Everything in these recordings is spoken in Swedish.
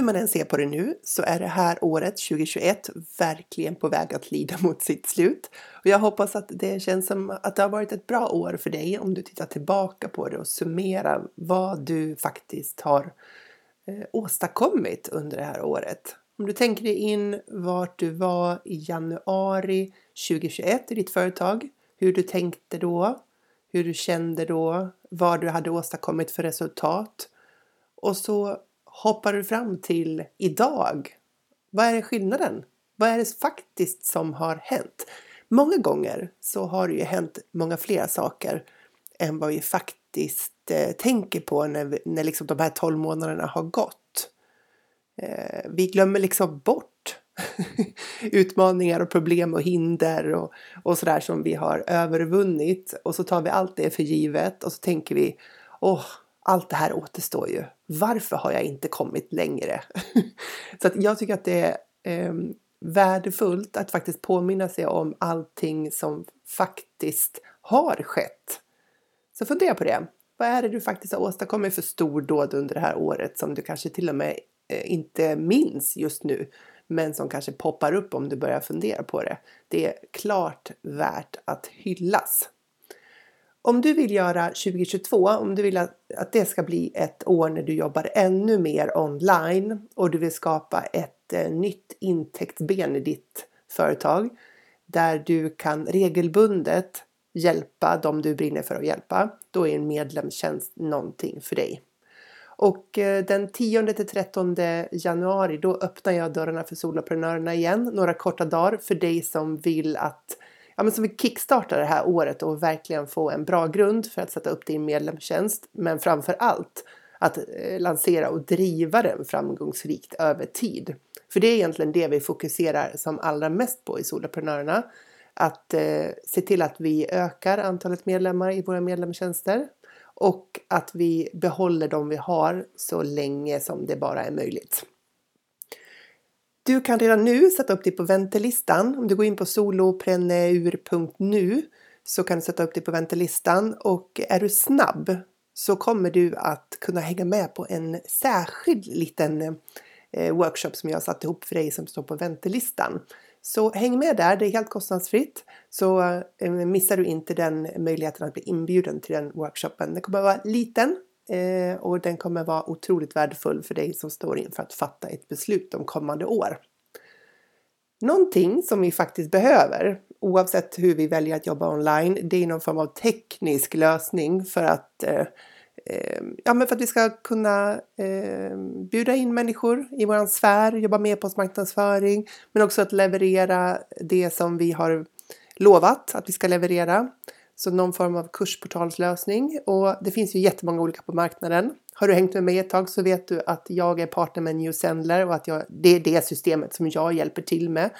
Hur man än ser på det nu så är det här året 2021 verkligen på väg att lida mot sitt slut. Och jag hoppas att det känns som att det har varit ett bra år för dig om du tittar tillbaka på det och summerar vad du faktiskt har eh, åstadkommit under det här året. Om du tänker dig in vart du var i januari 2021 i ditt företag, hur du tänkte då, hur du kände då, vad du hade åstadkommit för resultat. Och så hoppar du fram till idag? Vad är skillnaden? Vad är det faktiskt som har hänt? Många gånger så har det ju hänt många fler saker än vad vi faktiskt eh, tänker på när, vi, när liksom de här 12 månaderna har gått. Eh, vi glömmer liksom bort utmaningar och problem och hinder och, och sådär som vi har övervunnit och så tar vi allt det för givet och så tänker vi åh, allt det här återstår ju. Varför har jag inte kommit längre? så att jag tycker att det är eh, värdefullt att faktiskt påminna sig om allting som faktiskt har skett. Så fundera på det. Vad är det du faktiskt har åstadkommit för stordåd under det här året som du kanske till och med eh, inte minns just nu men som kanske poppar upp om du börjar fundera på det. Det är klart värt att hyllas. Om du vill göra 2022, om du vill att, att det ska bli ett år när du jobbar ännu mer online och du vill skapa ett eh, nytt intäktsben i ditt företag där du kan regelbundet hjälpa dem du brinner för att hjälpa, då är en medlemstjänst någonting för dig. Och eh, den 10 till 13 januari då öppnar jag dörrarna för soloprenörerna igen några korta dagar för dig som vill att ja, men som vill kickstarta det här året och verkligen få en bra grund för att sätta upp din medlemstjänst. Men framför allt att eh, lansera och driva den framgångsrikt över tid. För det är egentligen det vi fokuserar som allra mest på i Soloprenörerna. Att eh, se till att vi ökar antalet medlemmar i våra medlemstjänster och att vi behåller de vi har så länge som det bara är möjligt. Du kan redan nu sätta upp dig på väntelistan. Om du går in på solopreneur.nu så kan du sätta upp dig på väntelistan och är du snabb så kommer du att kunna hänga med på en särskild liten eh, workshop som jag har satt ihop för dig som står på väntelistan. Så häng med där, det är helt kostnadsfritt. Så eh, missar du inte den möjligheten att bli inbjuden till den workshopen. Den kommer att vara liten Eh, och den kommer vara otroligt värdefull för dig som står inför att fatta ett beslut om kommande år. Någonting som vi faktiskt behöver, oavsett hur vi väljer att jobba online, det är någon form av teknisk lösning för att eh, eh ja, men för att vi ska kunna eh, bjuda in människor i våran sfär, jobba med på marknadsföring, men också att leverera det som vi har lovat att vi ska leverera. Så någon form av kursportalslösning och det finns ju jättemånga olika på marknaden. Har du hängt med mig ett tag så vet du att jag är partner med New Sendler och att jag, det är det systemet som jag hjälper till med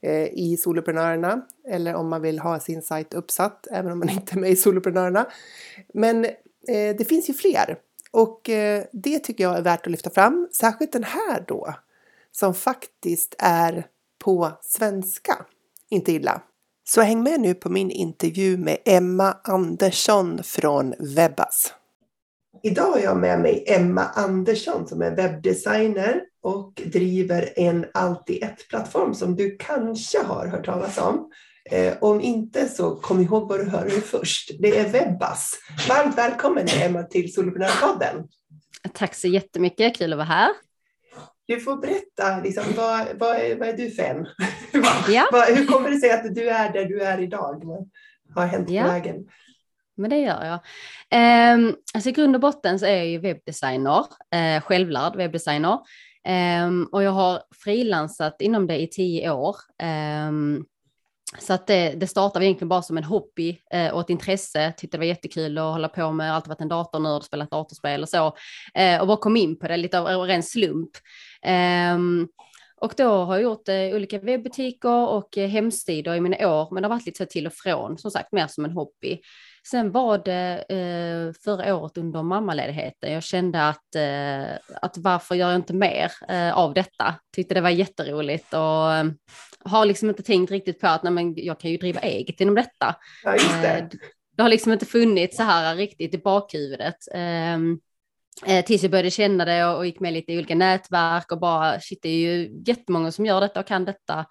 eh, i Soloprenörerna. Eller om man vill ha sin sajt uppsatt, även om man inte är med i Soloprenörerna. Men eh, det finns ju fler och eh, det tycker jag är värt att lyfta fram. Särskilt den här då, som faktiskt är på svenska. Inte illa. Så häng med nu på min intervju med Emma Andersson från Webbas. Idag har jag med mig Emma Andersson som är webbdesigner och driver en allt i ett-plattform som du kanske har hört talas om. Eh, om inte så kom ihåg vad du hörde först. Det är Webbas. Varmt välkommen Emma till Soloprenörpodden. Tack så jättemycket, kul att vara här. Du får berätta, liksom, vad, vad, är, vad är du för en? Ja. hur kommer det sig att du är där du är idag? Vad har hänt på ja. vägen? Men det gör jag. Eh, alltså I grund och botten så är jag ju webbdesigner, eh, självlärd webbdesigner. Eh, och jag har frilansat inom det i tio år. Eh, så att det, det startade egentligen bara som en hobby eh, och ett intresse. Tyckte det var jättekul att hålla på med, alltid varit en datornörd, spelat datorspel och så. Eh, och bara kom in på det lite av ren slump. Um, Och då har jag gjort eh, olika webbutiker och eh, hemsidor i mina år, men det har varit lite så till och från, som sagt, mer som en hobby. Sen var det eh, förra året under mammaledigheten, jag kände att, eh, att varför gör jag inte mer av detta? Tyckte det var jätteroligt och har liksom inte tänkt riktigt på att nej, men jag kan ju driva eget inom detta. Ja, det. Det har liksom inte funnits så här riktigt i bakhuvudet. Eh, tills jag började känna det och, och gick med lite i olika nätverk och bara shit det är ju jättemånga som gör detta och kan detta.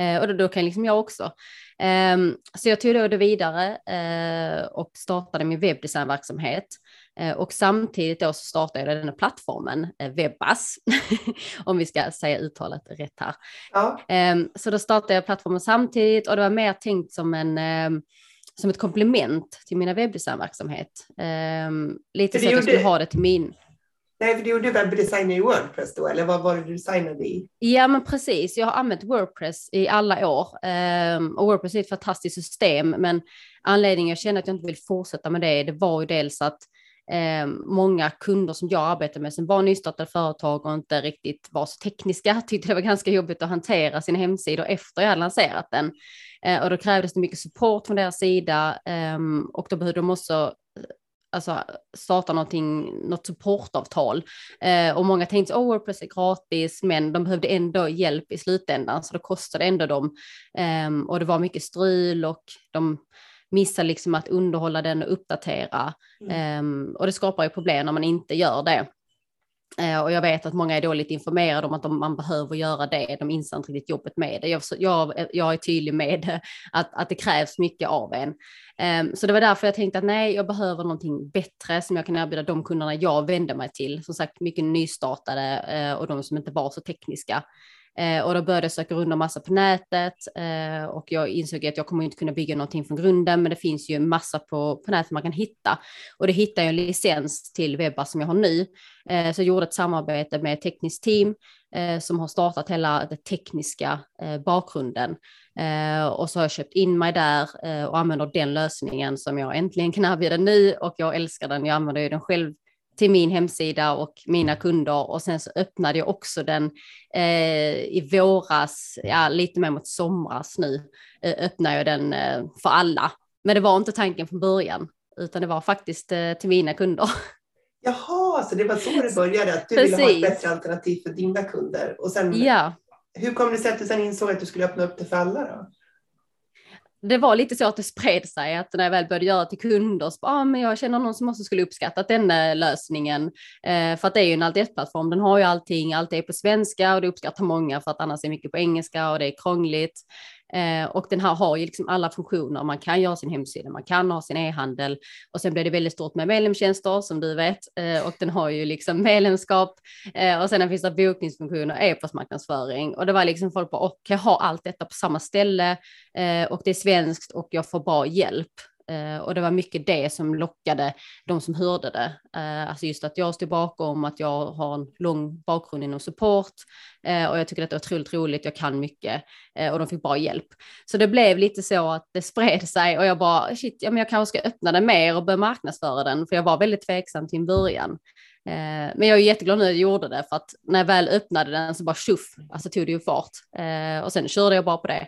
Eh, och då, då kan liksom jag också. Eh, så jag tog då det vidare eh, och startade min webbdesignverksamhet. Eh, och samtidigt då så startade jag den här plattformen, eh, Webbas, om vi ska säga uttalet rätt här. Ja. Ehm, så då startade jag plattformen samtidigt och det var mer tänkt som en ehm, som ett komplement till mina webbdesignverksamhet. Um, lite så att jag skulle ha det till min. Nej, för du gjorde webbdesign i Wordpress då, eller vad var det du designade i? Ja, men precis. Jag har använt Wordpress i alla år um, och Wordpress är ett fantastiskt system, men anledningen jag kände att jag inte vill fortsätta med det, det var ju dels att eh, många kunder som jag arbetar med som var nystartade företag och inte riktigt var så tekniska tyckte det var ganska jobbigt att hantera sina hemsidor efter jag hade lanserat den. Eh, och då krävdes det mycket support från deras sida eh, och då behövde de också eh, alltså, starta någonting, något supportavtal. Eh, och många tänkte att oh, Wordpress är gratis, men de behövde ändå hjälp i slutändan, så det kostade ändå dem. Eh, och det var mycket strul och de missade liksom att underhålla den och uppdatera. Mm. Ehm, och det skapar ju problem när man inte gör det. Eh, och jag vet att många är dåligt informerade om att de, man behöver göra det. De inser inte riktigt jobbet med det. Jag, jag, jag är tydlig med att, att det krävs mycket av en. Ehm, så det var därför jag tänkte att nej, jag behöver någonting bättre som jag kan erbjuda de kunderna jag vände mig till. Som sagt, mycket nystartade eh, och de som inte var så tekniska. Eh, och då började jag söka runt en massa på nätet eh, och jag insåg att jag kommer inte kunna bygga någonting från grunden, men det finns ju en massa på, på nätet man kan hitta. Och det hittade jag en licens till webbar som jag har nu. Eh, så jag gjorde ett samarbete med ett tekniskt team eh, som har startat hela den tekniska eh, bakgrunden. Eh, och så har jag köpt in mig där eh, och använder den lösningen som jag äntligen kan erbjuda nu och jag älskar den. Jag använder ju den själv till min hemsida och mina kunder och sen så öppnade jag också den eh, i våras, ja lite mer mot somras nu, eh, öppnar jag den eh, för alla. Men det var inte tanken från början, utan det var faktiskt eh, till mina kunder. Jaha, så det var så det började, att du ville ha ett Precis. bättre alternativ för dina kunder. Och sen, ja, hur kom det sig att du sen insåg att du skulle öppna upp det för alla då? Det var lite så att det spred sig, att när jag väl började göra till kunder, så ah, men jag känner någon som också skulle uppskatta den lösningen. Eh, för att det är ju en allt plattform den har ju allting, allt är på svenska och det uppskattar många för att annars är mycket på engelska och det är krångligt. Eh, och den här har ju liksom alla funktioner, man kan göra sin hemsida, man kan ha sin e-handel. Och sen blir det väldigt stort med medlemstjänster som du vet. Eh, och den har ju liksom medlemskap. Eh, och sen finns det bokningsfunktioner, e-postmarknadsföring. Och det var liksom folk bara, och jag har allt detta på samma ställe? Eh, och det är svenskt och jag får bra hjälp. Eh, och det var mycket det som lockade de som hörde det. Eh, alltså just att jag stod bakom, att jag har en lång bakgrund inom support eh, och jag tycker att det är otroligt roligt, jag kan mycket och de fick bra hjälp. Så det blev lite så att det spred sig och jag bara shit, ja, men jag kanske ska öppna den mer och börja marknadsföra den, för jag var väldigt tveksam till en början. Men jag är jätteglad nu att jag gjorde det för att när jag väl öppnade den så bara tjoff, alltså tog det ju fart. Och sen körde jag bara på det.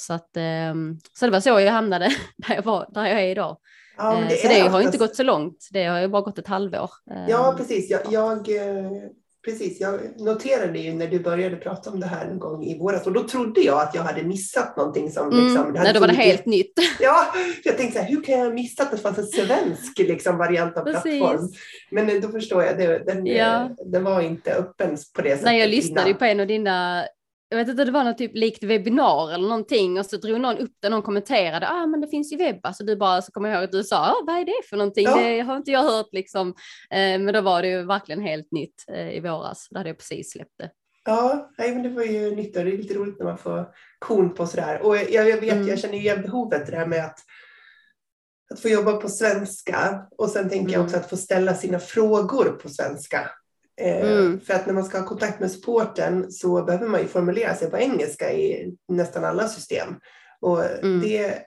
Så, att, ehm, så det var så jag hamnade där jag, var, där jag är idag. Ja, Eh, så det har oftast- inte gått så långt, det har ju bara gått ett halvår. Ja, precis. Jag, jag, eh, precis. jag noterade ju när du började prata om det här en gång i våras och då trodde jag att jag hade missat någonting som Mm, liksom, nej, då var det helt nytt. Ja, jag tänkte så här, hur kan jag ha missat att det fanns en svensk liksom, variant av Precis. plattform? Men eh, då förstår jag, det, den, Ja. den var inte öppen på det sättet. Nej, jag lyssnade ju på en av dina, jag vet inte, det var något typ likt webbinar eller någonting och så drog någon upp det, någon kommenterade, ah men det finns ju webb, alltså du bara, så kommer jag ihåg att du sa, ah, vad är det för någonting, Ja. det har inte jag hört liksom, eh, men då var det ju verkligen helt nytt eh, i våras, då hade jag precis släppt det. Ja, nej, men det var ju nytt och det är lite roligt när man får korn på sådär. Och jag, jag vet, Mm. jag känner ju igen behovet det där med att, att få jobba på svenska och sen tänker jag Mm. också att få ställa sina frågor på svenska. Eh, Mm. För att när man ska ha kontakt med supporten så behöver man ju formulera sig på engelska i nästan alla system. Och Mm. det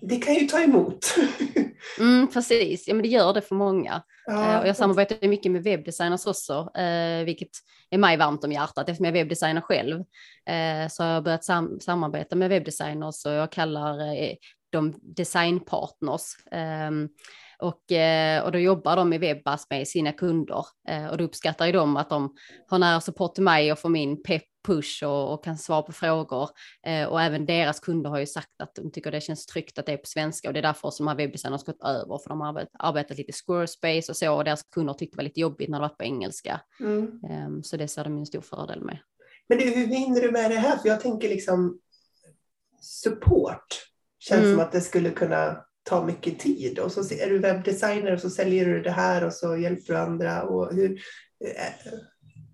det kan ju ta emot. mm, precis, ja men det gör det för många. Ja. Uh, och jag samarbetar mycket med webbdesigners också, uh, vilket är mig varmt om hjärtat eftersom jag är webbdesigner själv. Så jag har börjat sam samarbeta med webbdesigners och jag kallar de designpartners. Och, eh, och då jobbar de i Webbas med sina kunder eh, och då uppskattar ju de att de har nära support till mig och får min pepp push och, och, kan svara på frågor. Eh, och även deras kunder har ju sagt att de tycker det känns tryggt att det är på svenska och det är därför som de här webbdesigners gått över för de har arbetat, arbetat lite Squarespace och så och deras kunder tyckte det var lite jobbigt när det var på engelska. Mm. Eh, så det ser de en stor fördel med. Men du, hur hinner du med det här? För jag tänker liksom support känns mm. som att det skulle kunna ta mycket tid och så är du webbdesigner och så säljer du det här och så hjälper du andra. Och hur, eh,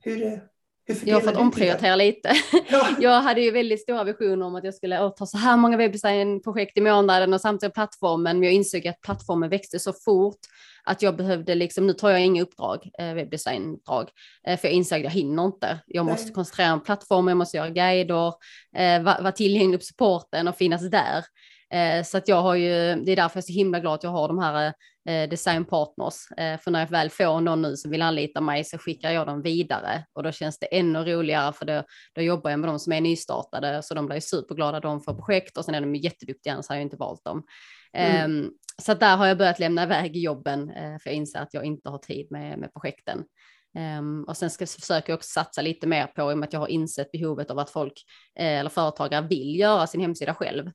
hur, hur jag har fått omprioritera lite. Ja. jag hade ju väldigt stora visioner om att jag skulle ta så här många webbdesignprojekt i månaden och samtidigt plattformen, men jag insåg att plattformen växte så fort att jag behövde liksom, nu tar jag inga uppdrag, eh, webbdesignuppdrag, eh, för jag insåg att jag hinner inte. Jag måste Nej. koncentrera mig på plattformen, jag måste göra guider, vara var tillgänglig på supporten och finnas där. Eh, så att jag har ju, det är därför jag är så himla glad att jag har de här eh, designpartners. Eh, för när jag väl får någon nu som vill anlita mig så skickar jag dem vidare och då känns det ännu roligare för då, då jobbar jag med de som är nystartade så de blir superglada de får projekt och sen är de jätteduktiga annars har jag inte valt dem. Mm. Um, så där har jag börjat lämna iväg jobben för jag inser att jag inte har tid med, med projekten. Um, och sen ska jag försöka också satsa lite mer på, i och med att jag har insett behovet av att folk eh, eller företagare vill göra sin hemsida själv.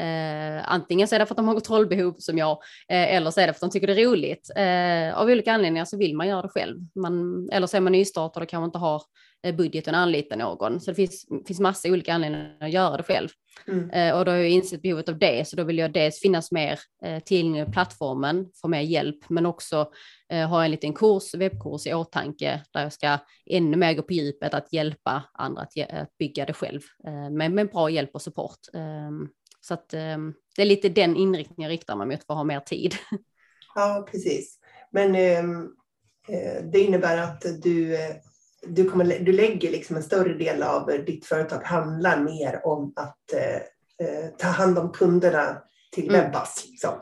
Eh, antingen så är det för att de har kontrollbehov som jag, eh, eller så är det för att de tycker det är roligt. Eh, av olika anledningar så vill man göra det själv. Man, eller så är man nystartad och kanske inte har eh, budgeten att anlita någon. Så det finns, finns massa olika anledningar att göra det själv. Mm. Eh, och då har jag insett behovet av det, så då vill jag dels finnas mer eh, tillgänglig på plattformen, få mer hjälp, men också ha en liten kurs, webbkurs i åtanke, där jag ska ännu mer gå på djupet att hjälpa andra att, att bygga det själv, med, med bra hjälp och support. Ehm, så att eh, det är lite den inriktningen jag riktar mig mot för att ha mer tid. Ja, precis. Men ehm, eh, det innebär att du, eh, du, kommer, du lägger liksom en större del av ditt företag handlar mer om att eh, eh ta hand om kunderna till mm. Webbas. Liksom.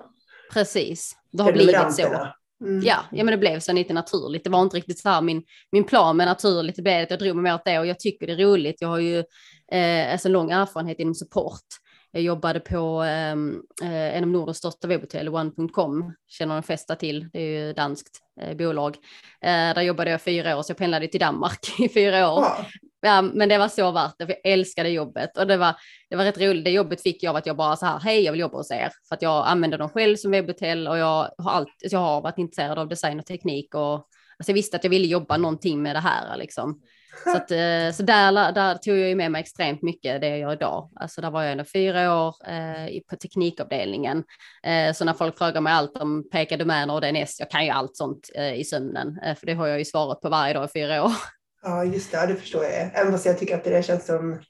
Precis, det har blivit så. Mm. Ja, ja, men det blev så lite naturligt. Det var inte riktigt så här min, min plan med naturligt. Det blev att jag drog mig mer åt det och jag tycker det är roligt. Jag har ju eh, alltså lång erfarenhet inom support jag jobbade på ehm, eh, en av Nordens största webbhotell, One.com, känner de flesta till, det är ju danskt eh, bolag. Eh, där jobbade jag fyra år, så jag pendlade till Danmark i fyra år. Ja. Ja, men det var så värt det, för jag älskade jobbet och det var, det var rätt roligt. Det jobbet fick jag av att jag bara så här, hej, jag vill jobba hos er, för att jag använder dem själv som webbhotell och jag har, allt, jag har varit intresserad av design och teknik och alltså jag visste att jag ville jobba någonting med det här liksom. Så, att, eh, så där, där tog jag ju med mig extremt mycket det jag gör idag. Alltså där var jag ändå fyra år eh, på teknikavdelningen. Eh, så när folk frågar mig allt om peka domäner och DNS, jag kan ju allt sånt eh, i sömnen, eh, för det har jag ju svarat på varje dag i fyra år. Ja, just det, det förstår jag. Även fast jag tycker att det där känns som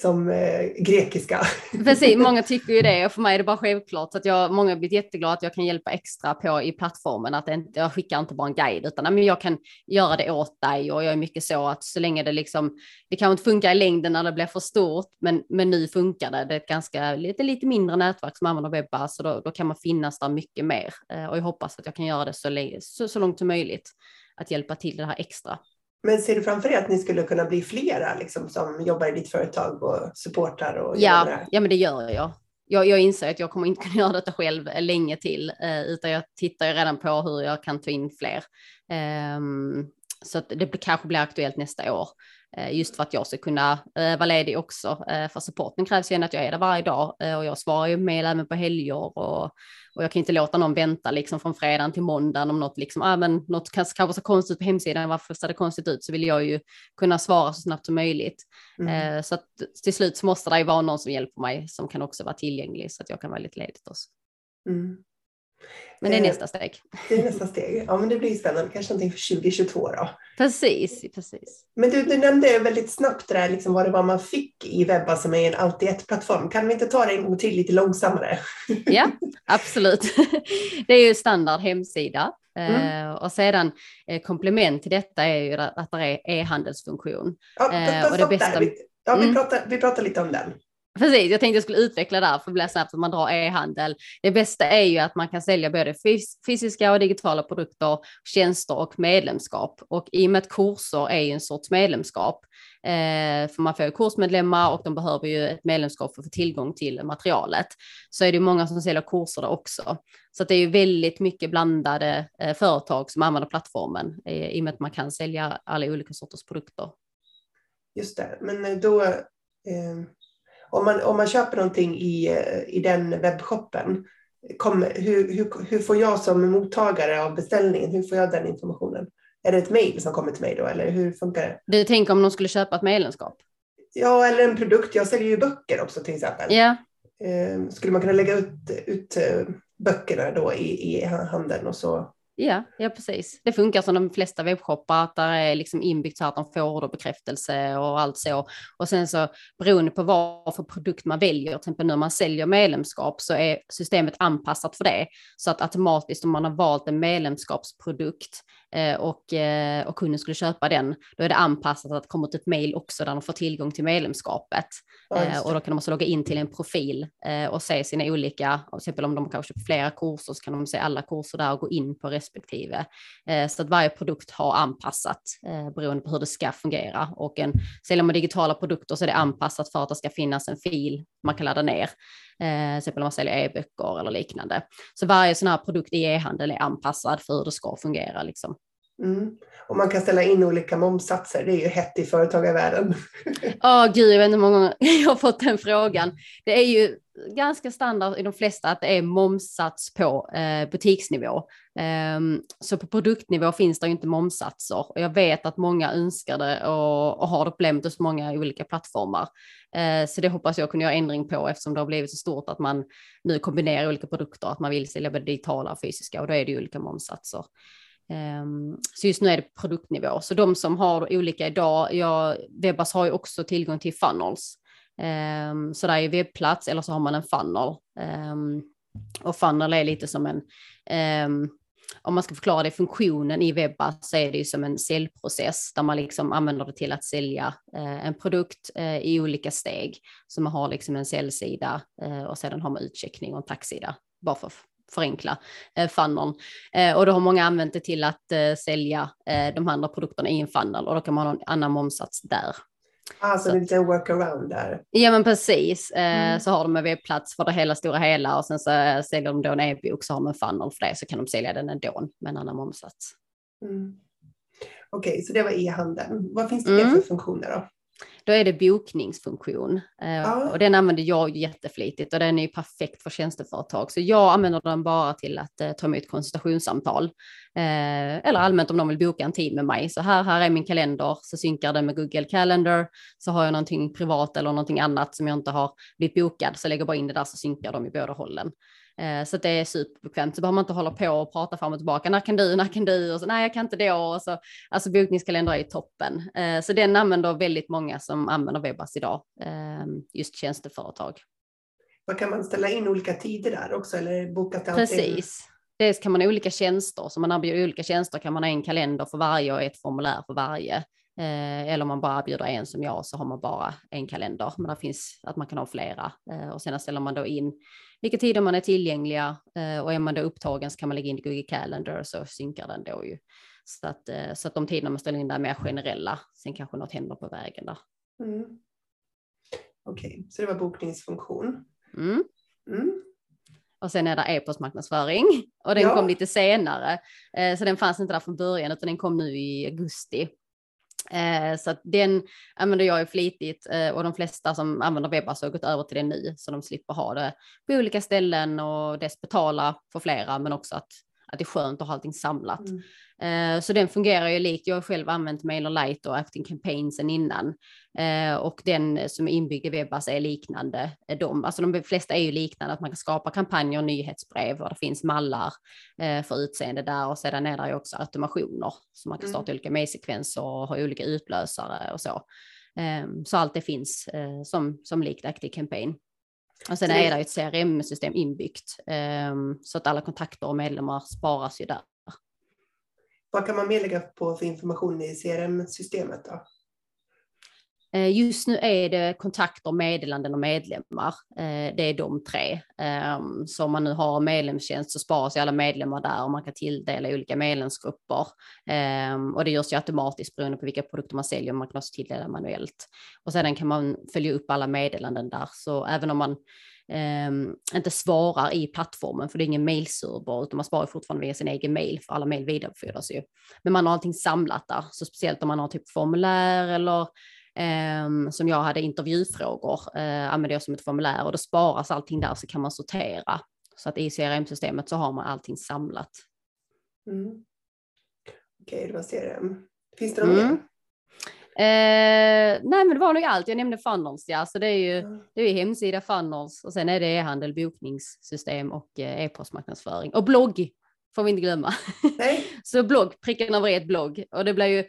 som eh, grekiska. Precis, många tycker ju det och för mig är det bara självklart så att jag, många har blivit jätteglada att jag kan hjälpa extra på i plattformen, att inte, jag skickar inte bara en guide utan men jag kan göra det åt dig och jag är mycket så att så länge det liksom, det kan inte funka i längden när det blir för stort, men, men nu funkar det. Det är ett ganska lite, lite mindre nätverk som använder webbar så då, då kan man finnas där mycket mer eh, och jag hoppas att jag kan göra det så, så, så långt som möjligt att hjälpa till det här extra. Men ser du framför dig att ni skulle kunna bli flera liksom, som jobbar i ditt företag och supportar? Och ja, ja, men det gör jag. jag. Jag inser att jag kommer inte kunna göra detta själv länge till, eh, utan jag tittar redan på hur jag kan ta in fler. Um, så det kanske blir aktuellt nästa år. Eh, just för att jag ska kunna eh, vara ledig också. Eh, för supporten krävs ju att jag är där varje dag och jag svarar ju med även på helger och, och jag kan inte låta någon vänta liksom från fredagen till måndagen om något liksom, ah, men något kanske, kanske ser konstigt ut på hemsidan, varför ser det konstigt ut? Så vill jag ju kunna svara så snabbt som möjligt. Mm. Så att till slut så måste det ju vara någon som hjälper mig som kan också vara tillgänglig så att jag kan vara lite ledigt också. Mm. Men det är eh, nästa steg. Det är nästa steg. Ja, men det blir spännande. Kanske någonting för 2022 då. Precis, precis. Men du, du nämnde väldigt snabbt där liksom vad det var man fick i Webba som är en allt i ett-plattform. Kan vi inte ta det en gång till lite långsammare? Ja, absolut. Det är ju standard hemsida. Mm. Uh, och sedan uh, komplement till detta är ju att det är e-handelsfunktion. Ja, och det bästa... vi, ja, vi, mm. pratar, vi pratar lite om den. Precis, jag tänkte jag skulle utveckla där för att bli snabbt att man drar e-handel. Det bästa är ju att man kan sälja både fys fysiska och digitala produkter, tjänster och medlemskap. Och i och med att kurser är ju en sorts medlemskap, eh, för man får ju kursmedlemmar och de behöver ju ett medlemskap för att få tillgång till materialet, så är det många som säljer kurser där också. Så det är ju väldigt mycket blandade eh, företag som använder plattformen eh, i och med att man kan sälja alla olika sorters produkter. Just det, men då eh om man, om man köper någonting i, eh, i den webbshoppen, kom, hur, hur, hur får jag som mottagare av beställningen, hur får jag den informationen? Är det ett mejl som kommer till mig då eller hur funkar det? Du tänker om de skulle köpa ett medlemskap? Ja, eller en produkt. Jag säljer ju böcker också till exempel. Eh, skulle man kunna lägga ut, ut eh, böckerna då i, i handeln och så Ja, ja precis. Det funkar som de flesta webbshoppar, att där är liksom inbyggt så att de får orderbekräftelse och allt så. Och sen så beroende på vad för produkt man väljer, till exempel när man säljer medlemskap så är systemet anpassat för det. Så att automatiskt om man har valt en medlemskapsprodukt och, eh, och kunden skulle köpa den, då är det anpassat att det kommer ett mejl också där de får tillgång till medlemskapet. Ja, eh, och då kan de också logga in till en profil eh, och se sina olika, till exempel om de kanske köper flera kurser så kan de se alla kurser där och gå in på respektive. Eh, så att varje produkt har anpassat eh, beroende på hur det ska fungera. Och en, säljer man digitala produkter så är det anpassat för att det ska finnas en fil man kan ladda ner. Eh, till exempel om man säljer e-böcker eller liknande. Så varje sån här produkt i e-handel är anpassad för hur det ska fungera. Liksom. Mm. Och man kan ställa in olika momsatser, det är ju hett i företagarvärlden. Ja, oh, gud, jag vet inte hur många gånger jag har fått den frågan. Det är ju ganska standard i de flesta att det är momsats på eh, butiksnivå. Um, så på produktnivå finns det ju inte momsatser och jag vet att många önskar det och, och har det problemet hos många olika plattformar. Uh, så det hoppas jag kunna göra ändring på eftersom det har blivit så stort att man nu kombinerar olika produkter, att man vill sälja både digitala och fysiska och då är det ju olika momsatser. Um, ehm, så just nu är det produktnivå. Så de som har olika idag, ja, Webbas har ju också tillgång till funnels. Um, så där är webbplats eller så har man en funnel. Um, och funnel är lite som en, um, om man ska förklara det, funktionen i Webba så är det ju som en säljprocess där man liksom använder det till att sälja uh, en produkt uh, i olika steg. Så man har liksom en säljsida uh, och sedan har man utcheckning och en tacksida. Bara för att förenkla eh, funneln. Eh, och då har många använt det till att eh, sälja eh, de andra produkterna i en funnel och då kan man ha en annan momsats där. Alltså det är en workaround där. Ja men precis, eh, mm. så har de en webbplats för det hela stora hela och sen så eh, säljer de då en e-bok så har de en funnel för det så kan de sälja den ändå med en annan momsats. Mm. Okej, okay, så det var e-handeln. Vad finns det mm. för funktioner då? Då är det bokningsfunktion eh, ja. och den använder jag jätteflitigt och den är perfekt för tjänsteföretag. Så jag använder den bara till att eh, ta emot konsultationssamtal eh, eller allmänt om de vill boka en tid med mig. Så här, här är min kalender, så synkar den med Google Calendar. Så har jag någonting privat eller någonting annat som jag inte har blivit bokad så lägger jag bara in det där så synkar de i båda hållen. Eh, så det är superbekvämt, så behöver man inte hålla på och prata fram och tillbaka. När kan du, när kan du? Och så, nej, jag kan inte då. Och så, alltså bokningskalender är toppen. Eh, så den använder väldigt många som använder Webbas idag, ehm, just tjänsteföretag. Vad kan man ställa in olika tider där också eller boka till Precis. Dels kan man ha olika tjänster, så man erbjuder olika tjänster kan man ha en kalender för varje och ett formulär för varje. Eh, eller om man bara bjuder en som jag så har man bara en kalender. Men det finns att man kan ha flera. och sen ställer man då in vilka tider man är tillgängliga eh, och är man då upptagen så kan man lägga in i Google Calendar så synkar den då ju. Så att, eh, så att de tiderna man ställer in där är mer generella. Sen kanske något händer på vägen där. Mm. Okej, okay. så det var bokningsfunktion. Mm. Mm. Och sen är det e-postmarknadsföring och den ja. kom lite senare. Eh, så den fanns inte där från början utan den kom nu i augusti. Eh, så att den använder jag ju flitigt eh, och de flesta som använder Webbas har gått över till det nu så de slipper ha det på olika ställen och dess betala för flera men också att att det är skönt att ha allting samlat. Mm. Uh, så den fungerar ju likt. Jag har själv använt MailerLite och Acting Campaign sen innan uh, och den som är inbyggd i Webbas är liknande de. Alltså de flesta är ju liknande att man kan skapa kampanjer, nyhetsbrev och det finns mallar uh, för utseende där och sedan är det ju också automationer så man kan starta mm. olika mejlsekvenser och ha olika utlösare och så. Um, så allt det finns som, som likt Active Campaign. Och sen är det ett CRM-system inbyggt um, så att alla kontakter och medlemmar sparas ju där. Vad kan man mer lägga på för information i CRM-systemet då? Eh, just nu är det kontakter, meddelanden och medlemmar. Eh, det är de tre. Ehm, så om man nu har medlemstjänst så sparas alla medlemmar där och man kan tilldela olika medlemsgrupper. Ehm, och det görs ju automatiskt beroende på vilka produkter man säljer, man kan också tilldela manuellt. Och sedan kan man följa upp alla meddelanden där, så även om man ehm, inte svarar i plattformen, för det är ingen mailserver, utan man sparar fortfarande via sin egen mail, för alla mail vidarebefordras ju. Men man har allting samlat där, så speciellt om man har typ formulär eller um, som jag hade intervjufrågor, uh, använder jag som ett formulär och då sparas allting där så kan man sortera. Så att i CRM-systemet så har man allting samlat. Mm. Okej, okay, det var CRM. Finns det något mm. mer? Eh, nej, men det var nog allt. Jag nämnde funnels, ja, så det är ju, mm. det är hemsida, funnels och sen är det e-handel, bokningssystem och eh, e-postmarknadsföring och blogg får vi inte glömma. Nej. så blogg, pricken över ett blogg och det blir ju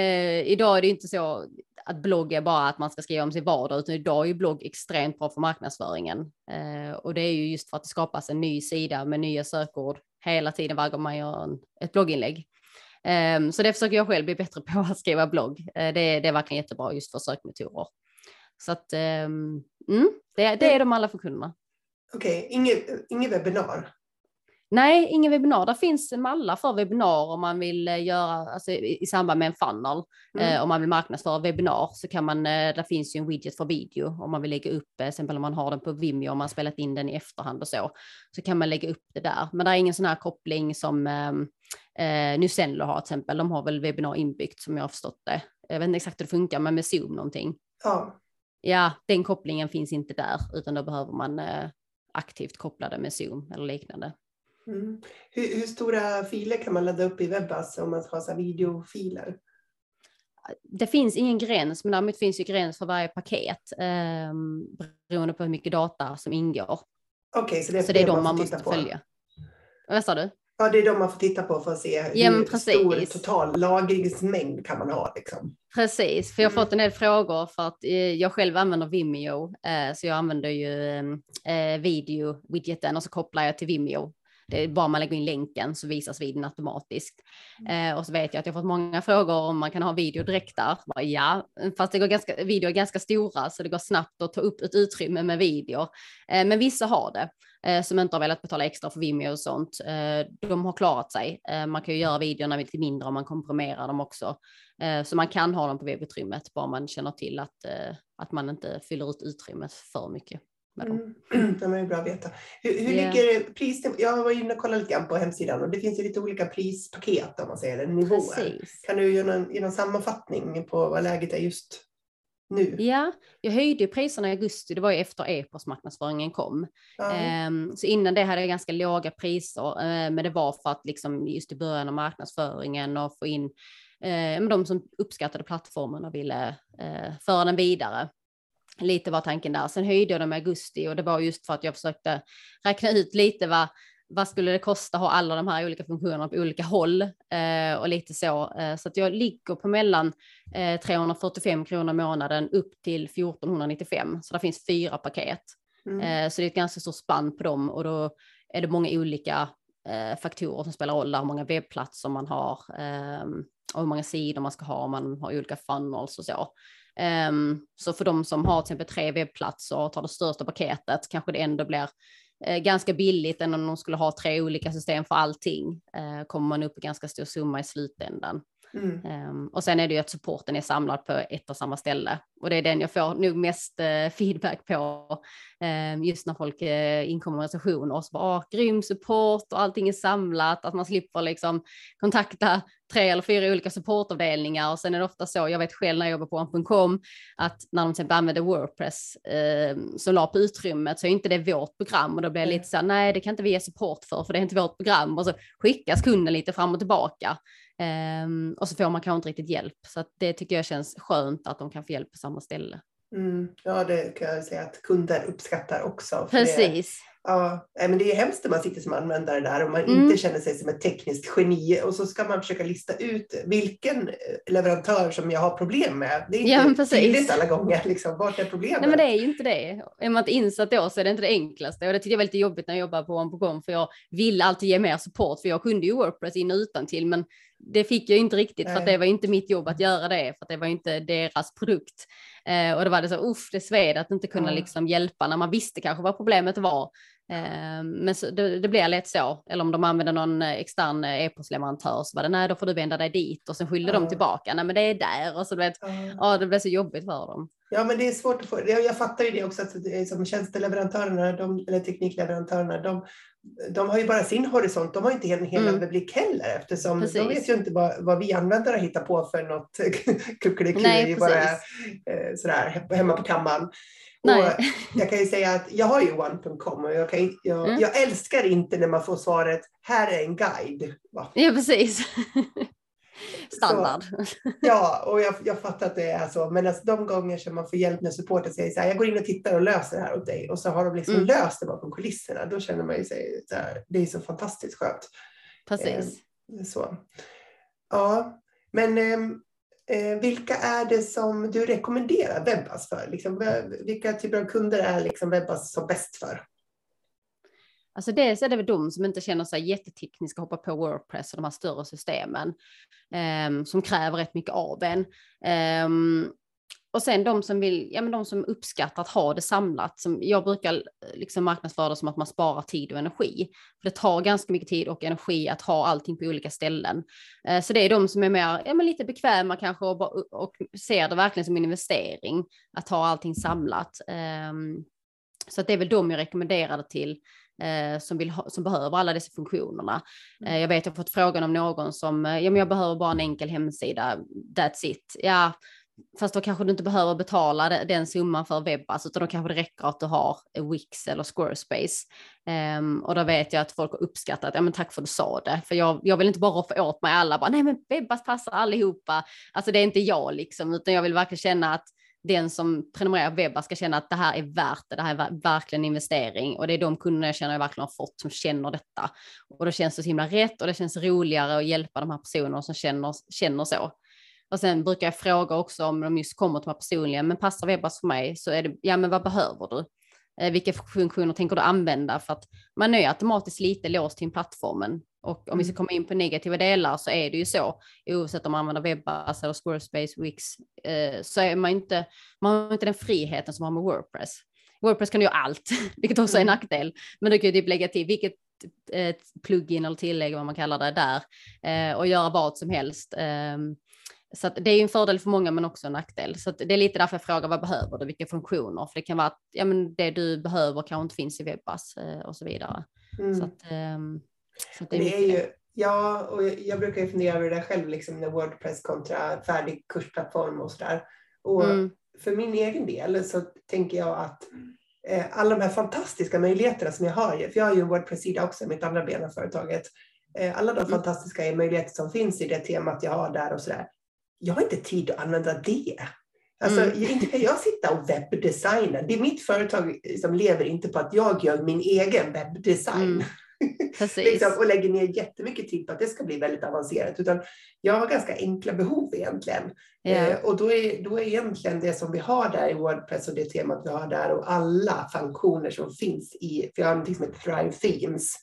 eh, idag är det inte så att blogg är bara att man ska skriva om sin vardag, utan idag är ju blogg extremt bra för marknadsföringen. Eh, och det är ju just för att det skapas en ny sida med nya sökord hela tiden varje gång man gör en, ett blogginlägg. Um, så det försöker jag själv bli bättre på att skriva blogg. Uh, det, det är verkligen jättebra just för sökmotorer. Så att um, mm, det, det är de alla funktionerna. Okej, okay. inget, inget webbinar? Nej, ingen webbinar. Det finns mallar för webbinar om man vill eh, göra alltså, i, samband med en funnel. Mm. Eh, om man vill marknadsföra webbinar så kan man, eh, där finns ju en widget för video om man vill lägga upp, eh, exempel om man har den på Vimeo, om man spelat in den i efterhand och så, så kan man lägga upp det där. Men det är ingen sån här koppling som ehm, eh, Nusenlo har till exempel. De har väl webbinar inbyggt som jag har förstått det. Jag vet inte exakt hur det funkar, men med Zoom någonting. Ja. Ja, den kopplingen finns inte där, utan då behöver man eh, aktivt koppla det med Zoom eller liknande. Mm. Hur, hur, stora filer kan man ladda upp i Webbas om man ska ha så videofiler? Det finns ingen gräns, men däremot finns ju gräns för varje paket eh, beroende på hur mycket data som ingår. Okej, okay, så det är, så det är de man, man måste på. följa. Vad sa du? Ja, det är de man får titta på för att se ja, hur stor total lagringsmängd kan man ha. Liksom. Precis, för jag har mm. fått en del frågor för att eh, jag själv använder Vimeo, eh, så jag använder ju eh, video-widgeten och så kopplar jag till Vimeo det är bara man lägger in länken så visas videon automatiskt. Mm. Eh, och så vet jag att jag fått många frågor om man kan ha video direkt där. Bara, ja, fast det går ganska, video är ganska stora så det går snabbt att ta upp ett utrymme med video. Eh, men vissa har det eh, som inte har velat betala extra för Vimeo och sånt. Eh, de har klarat sig. Eh, man kan ju göra videorna lite mindre om man komprimerar dem också. Så man kan ha dem på webbutrymmet bara man känner till att, att man inte fyller ut utrymmet för mycket med dem. Mm. Det är bra att veta. Hur, hur yeah. ligger priset? Jag var inne och kollade lite grann på hemsidan och det finns ju lite olika prispaket om man säger, eller nivåer. Precis. Kan du göra någon, någon sammanfattning på vad läget är just nu? Ja, jag höjde priserna i augusti, det var ju efter e-postmarknadsföringen kom. Mm. så innan det hade jag ganska låga priser, uh, men det var för att liksom just i början av marknadsföringen och få in uh, de som uppskattade plattformen och ville uh, föra den vidare. Lite var tanken där. Sen höjde jag dem i augusti och det var just för att jag försökte räkna ut lite vad, vad skulle det kosta att ha alla de här olika funktionerna på olika håll eh, och lite så. Eh, så att jag ligger på mellan eh, 345 kronor i månaden upp till 1495. Så det finns fyra paket. Mm. Eh, så det är ett ganska stort spann på dem och då är det många olika eh, faktorer som spelar roll där, hur många webbplatser man har ehm, och hur många sidor man ska ha, om man har olika funnels och så. Um, så för de som har till exempel tre webbplatser och tar det största paketet kanske det ändå blir uh, ganska billigt än om de skulle ha tre olika system för allting. Uh, kommer man upp i ganska stor summa i slutändan. Mm. Um, och sen är det ju att supporten är samlad på ett och samma ställe. Och det är den jag får nog mest uh, feedback på um, just när folk uh, inkommer med recensioner och så bara ah, grym support och allting är samlat, att man slipper liksom kontakta tre eller fyra olika supportavdelningar. Och sen är det ofta så, jag vet själv när jag jobbar på en.com att när de till exempel använder Wordpress eh, som la på utrymmet så är inte det vårt program. Och då blir det lite så här, nej det kan inte vi ge support för för det är inte vårt program. Och så skickas kunden lite fram och tillbaka Um, och så får man kanske inte riktigt hjälp. Så det tycker jag känns skönt att de kan få hjälp på samma ställe. Mm, ja, det kan jag säga att kunder uppskattar också. Precis. Ja, men det är hemskt när man sitter som användare där och man mm. inte känner sig som ett tekniskt geni och så ska man försöka lista ut vilken eh, leverantör som jag har problem med. Det är inte ja, tydligt alla gånger. Liksom. Vart är problemet? Nej, men det är ju inte det. Är man inte insatt då så är det inte det enklaste och det tycker jag var lite jobbigt när jag jobbade på one för jag ville alltid ge mer support för jag kunde ju Wordpress in och utan till men det fick jag inte riktigt Nej. för det var inte mitt jobb att göra det för det var inte deras produkt. Eh, och då var det så, uff, det sved att inte kunna liksom hjälpa när man visste kanske vad problemet var. Eh, men så, det, det blir lätt så, eller om de använder någon extern e-postleverantör så var det nej, då får du vända dig dit och sen skyllde de tillbaka, nej men det är där och så du vet, ja, det blev så jobbigt för dem. Ja, men det är svårt att få. Jag, jag fattar ju det också att är som tjänsteleverantörerna, de, eller teknikleverantörerna, de, de har ju bara sin horisont. De har inte en hel mm. överblick heller eftersom precis. de vet ju inte vad, vad vi användare hittar på för något kuckeliku bara eh, sådär hemma på kammaren. Och jag kan ju säga att jag har ju one.com och jag, kan, jag, mm. jag älskar inte när man får svaret här är en guide. Va? Ja, precis. Standard. Så, ja, och jag, jag fattar att det är så. Men alltså, de gånger som man får hjälp när supporten säger så här, jag går in och tittar och löser det här åt dig. Och så har de liksom mm. löst det bakom kulisserna. Då känner man ju sig så här, det är så fantastiskt skönt. Precis. Eh, så. Ja, men ehm, eh, vilka är det som du rekommenderar Webbas för? Liksom, vilka typer av kunder är liksom Webbas som bäst för? Alltså dels är det väl de som inte känner sig jättetekniska hoppa på Wordpress och de här större systemen um, som kräver rätt mycket av en. Um, och sen de som vill, ja men de som uppskattar att ha det samlat, som jag brukar eh, liksom marknadsföra det som att man sparar tid och energi. För det tar ganska mycket tid och energi att ha allting på olika ställen. Eh, så det är de som är mer, ja men lite bekväma kanske och, och ser det verkligen som en investering att ha allting samlat. Eh, så det är väl de jag rekommenderar det till eh, som, vill ha, som behöver alla dessa funktionerna. Mm. Eh, jag vet, jag har fått frågan om någon som, eh, ja men jag behöver bara en enkel hemsida, that's it. Ja, fast då kanske du inte behöver betala den summan för Webbas, utan då kanske det räcker att du har Wix eller Squarespace. Um, och då vet jag att folk har uppskattat, ja men tack för att du sa det, för jag, jag vill inte bara roffa åt mig alla, bara nej men Webbas passar allihopa, alltså det är inte jag liksom, utan jag vill verkligen känna att den som prenumererar på webbar ska känna att det här är värt det, det här är verkligen investering och det är de kunderna jag känner jag verkligen har fått som känner detta. Och då känns det så himla rätt och det känns roligare att hjälpa de här personerna som känner, känner så. Och sen brukar jag fråga också om de just kommer till mig personligen, men passar webbas för mig så är det, ja men vad behöver du? Eh, vilka funktioner tänker du använda? För att man är ju automatiskt lite låst till plattformen. Och om vi ska mm. komma in på negativa delar så är det ju så, oavsett om man använder webbas eller Squarespace, Wix, eh, så är man inte, man har inte den friheten som man har med Wordpress. Wordpress kan du göra allt, vilket också är en mm. nackdel, men du kan ju typ lägga till vilket ett plugin eller tillägg, vad man kallar det där, eh, och göra vad som helst. Eh, så det är en fördel för många men också en nackdel. Så det är lite därför jag frågar vad behöver du, vilka funktioner? För det kan vara att ja, men det du behöver kanske inte finns i webbas eh, och så vidare. Mm. Så, att, um, det, är det är ju, ja, och jag brukar ju fundera över det själv, liksom när Wordpress kontra färdig kursplattform och sådär. Och mm. för min egen del så tänker jag att eh, alla de här fantastiska möjligheterna som jag har, för jag har ju en Wordpress-sida också, mitt andra ben av företaget, eh, alla de mm. fantastiska möjligheter som finns i det temat jag har där och sådär jag har inte tid att använda det. Alltså, mm. inte kan jag sitta och webbdesigna. Det är mitt företag som lever inte på att jag gör min egen webbdesign. Mm. Liksom, och lägger ner jättemycket tid på att det ska bli väldigt avancerat. Utan jag har ganska enkla behov egentligen. Yeah. Eh, och då är, då är egentligen det som vi har där i Wordpress och det temat vi har där och alla funktioner som finns i, för jag har någonting som heter Thrive Themes.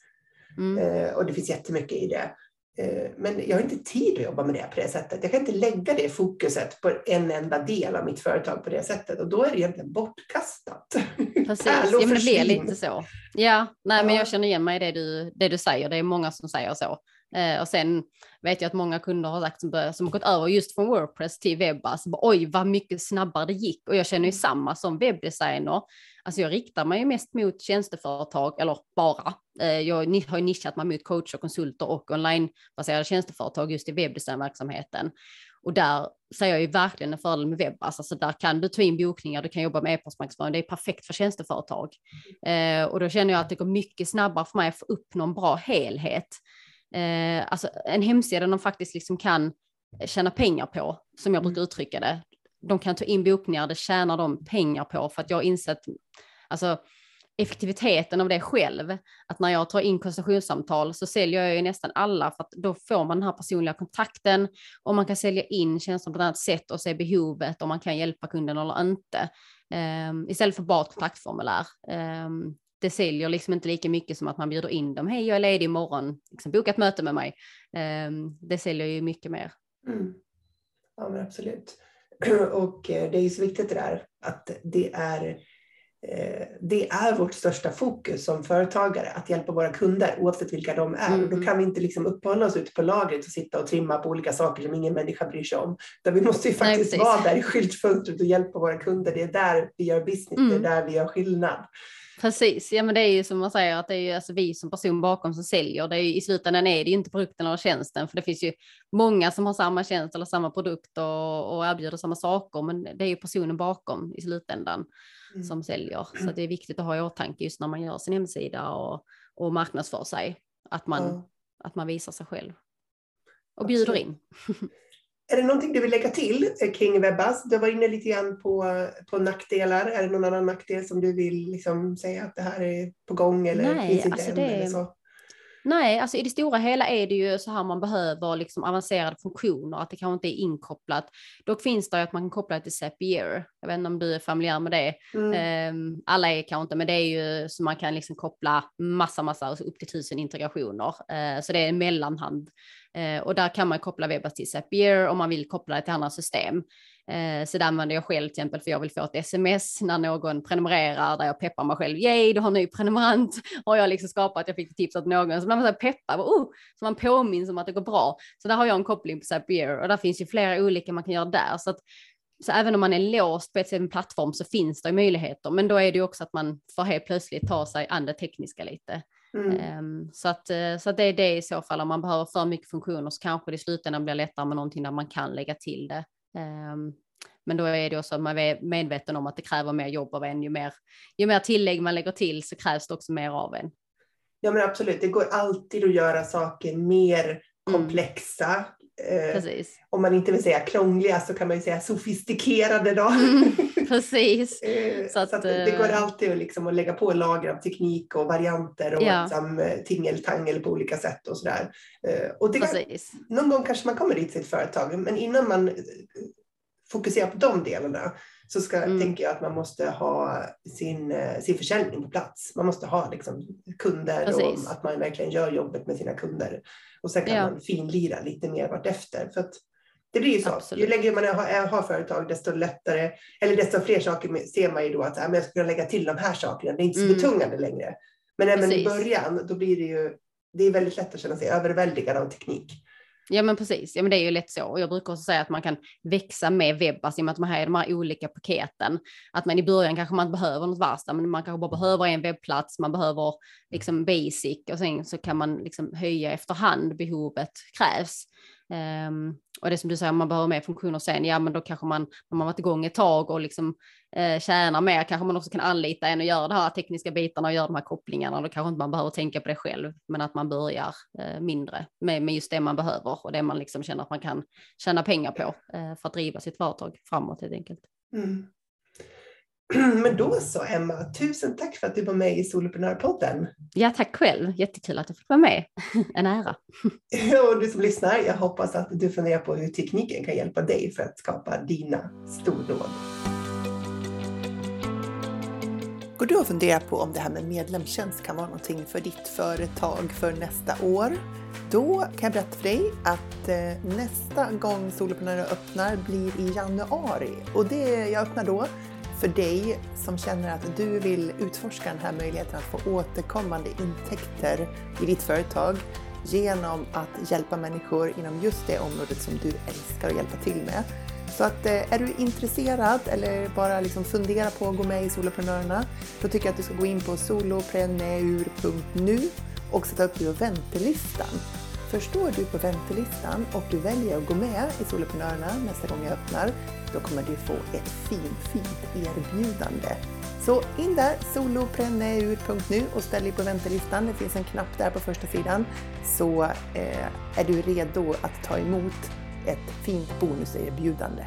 Mm. Eh, och det finns jättemycket i det. Eh, men jag har inte tid att jobba med det på det sättet. Jag kan inte lägga det fokuset på en enda del av mitt företag på det sättet och då är det egentligen bortkastat. Precis, ja, men det blir lite så. Ja, nej, ja. men jag känner igen mig i det du, det du säger. Det är många som säger så. Eh, och sen vet jag att många kunder har sagt som, som har gått över just från Wordpress till alltså, oj vad mycket snabbare det gick och jag känner ju mm. samma som webbdesigner. Alltså jag riktar mig mest mot tjänsteföretag, eller bara. Eh, jag har nischat mig mot coacher, konsulter och onlinebaserade tjänsteföretag just i webbdesignverksamheten. Och där ser jag ju verkligen en fördel med webbas. Alltså där kan du ta in bokningar, du kan jobba med e-postmarknadsföring, det är perfekt för tjänsteföretag. Eh, och då känner jag att det går mycket snabbare för mig att få upp någon bra helhet eh, alltså en hemsida de faktiskt liksom kan tjäna pengar på, som jag brukar mm. uttrycka det. De kan ta in bokningar, det tjänar de pengar på för att jag har insett, alltså effektiviteten av det själv, att när jag tar in konsultationssamtal så säljer jag ju nästan alla för att då får man den här personliga kontakten och man kan sälja in tjänster på ett annat sätt och se behovet om man kan hjälpa kunden eller inte. Um, istället för bara ett kontaktformulär. Um, det säljer liksom inte lika mycket som att man bjuder in dem. Hej, jag är ledig imorgon, liksom, boka ett möte med mig. Um, det säljer ju mycket mer. Mm. Ja, men absolut. Och eh, det är ju så viktigt det där att det är det är vårt största fokus som företagare, att hjälpa våra kunder oavsett vilka de är. Mm. Och då mm. kan vi inte liksom uppehålla oss ute på lagret och sitta och trimma på olika saker som ingen människa bryr sig om. Utan vi måste ju faktiskt Nej, vara där i skyltfönstret och hjälpa våra kunder. Det är där vi gör business, mm. det är mm. där vi gör skillnad. Precis, ja men det är ju som man säger att det är ju alltså vi som person bakom som säljer. Det är ju, I slutändan är det ju inte produkten eller tjänsten, för det finns ju många som har samma tjänst eller samma produkt och, och erbjuder samma saker, men det är ju personen bakom i slutändan mm. som säljer. Så det är viktigt att ha i åtanke just när man gör sin hemsida och, och marknadsför sig, att man, mm. att man visar sig själv och bjuder in. Är det någonting du vill lägga till eh, kring Webbas? Du var inne lite grann på, på nackdelar. Är det någon annan nackdel som du vill liksom säga att det här är på gång eller Nej, finns inte alltså än? Det... Eller så? Nej, alltså i det stora hela är det ju så här man behöver liksom avancerade funktioner, att det kanske inte är inkopplat. Dock finns det ju att man kan koppla det till Zapier. Jag vet inte om du är familjär med det. Mm. Um, alla är kanske inte, men det är ju så man kan liksom koppla massa, massa, alltså upp till tusen integrationer. Uh, så det är en mellanhand. Eh, och där kan man koppla Webbas till Zapier om man vill koppla det till andra system. Eh, så där använder jag själv till exempel för jag vill få ett sms när någon prenumererar där jag peppar mig själv. Yay, du har en ny prenumerant. har jag liksom skapat, jag fick tips åt någon. Så man så peppar, oh, så man påminns om att det går bra. Så där har jag en koppling på Zapier och där finns ju flera olika man kan göra där. Så att så även om man är låst på en plattform så finns det möjligheter. Men då är det ju också att man får helt plötsligt ta sig an det tekniska lite. Mm. Um, så, att, eh, så att det är det i så fall om man behöver för mycket funktioner så kanske det i slutändan blir lättare med någonting där man kan lägga till det. Ehm, men då är det också att man är medveten om att det kräver mer jobb av en. Ju mer, ju mer tillägg man lägger till så krävs det också mer av en. Ja men absolut, det går alltid att göra saker mer mm. komplexa. Mm. om man inte vill säga krångliga så kan man ju säga sofistikerade då. Mm, precis. Eh, så, att, så att det går eh, alltid att, liksom att lägga på lager av teknik och varianter och ja. liksom, tingeltangel på olika sätt och sådär. Och det kan, någon gång kanske man kommer dit till ett företag, men innan man fokusera på de delarna så ska, mm. tänker jag att man måste ha sin, eh, sin försäljning på plats. Man måste ha liksom, kunder Precis. och att man verkligen gör jobbet med sina kunder. Och sen kan ja. man finlira lite mer vartefter. För det blir ju så. Absolut. Ju längre man har, har företag desto lättare, eller desto fler saker ser man ju då att äh, jag ska kunna lägga till de här sakerna. Det är inte så mm. betungande längre. Men även i början, då blir det ju, det är väldigt lätt att känna sig överväldigad av teknik. Ja men precis, ja men det är ju lätt så. Och jag brukar också säga att man kan växa med webbas i och med att man har de här olika paketen. Att man i början kanske man inte behöver något värsta, men man kanske bara behöver en webbplats, man behöver liksom basic och sen så kan man liksom höja efterhand behovet krävs. Um, och det som du säger, om man behöver mer funktioner sen, ja men då kanske man, när man varit igång ett tag och liksom eh, tjänar mer, kanske man också kan anlita en och göra de här tekniska bitarna och göra de här kopplingarna. Då kanske inte man behöver tänka på det själv, men att man börjar eh, mindre med, med just det man behöver och det man liksom känner att man kan tjäna pengar på eh, för att driva sitt företag framåt helt enkelt. Mm. Men då så Emma, tusen tack för att du var med i Soloprenörpodden. Ja, tack själv. Jättekul att jag fick vara med. En ära. Och du som lyssnar, jag hoppas att du funderar på hur tekniken kan hjälpa dig för att skapa dina stordåd. Går du och funderar på om det här med medlemstjänst kan vara någonting för ditt företag för nästa år? Då kan jag berätta för dig att eh, nästa gång Soloprenörer öppnar blir i januari och det jag öppnar då för dig som känner att du vill utforska den här möjligheten att få återkommande intäkter i ditt företag genom att hjälpa människor inom just det området som du älskar att hjälpa till med. Så att eh, är du intresserad eller bara liksom funderar på att gå med i Soloprenörerna, då tycker jag att du ska gå in på solopreneur.nu och sätta upp dig på väntelistan. Förstår du på väntelistan och du väljer att gå med i Soloprenörerna nästa gång jag öppnar, då kommer du få ett fint, fint erbjudande. Så in där, solopreneur.nu och ställ dig på väntelistan. Det finns en knapp där på första sidan. Så eh, är du redo att ta emot ett fint bonuserbjudande.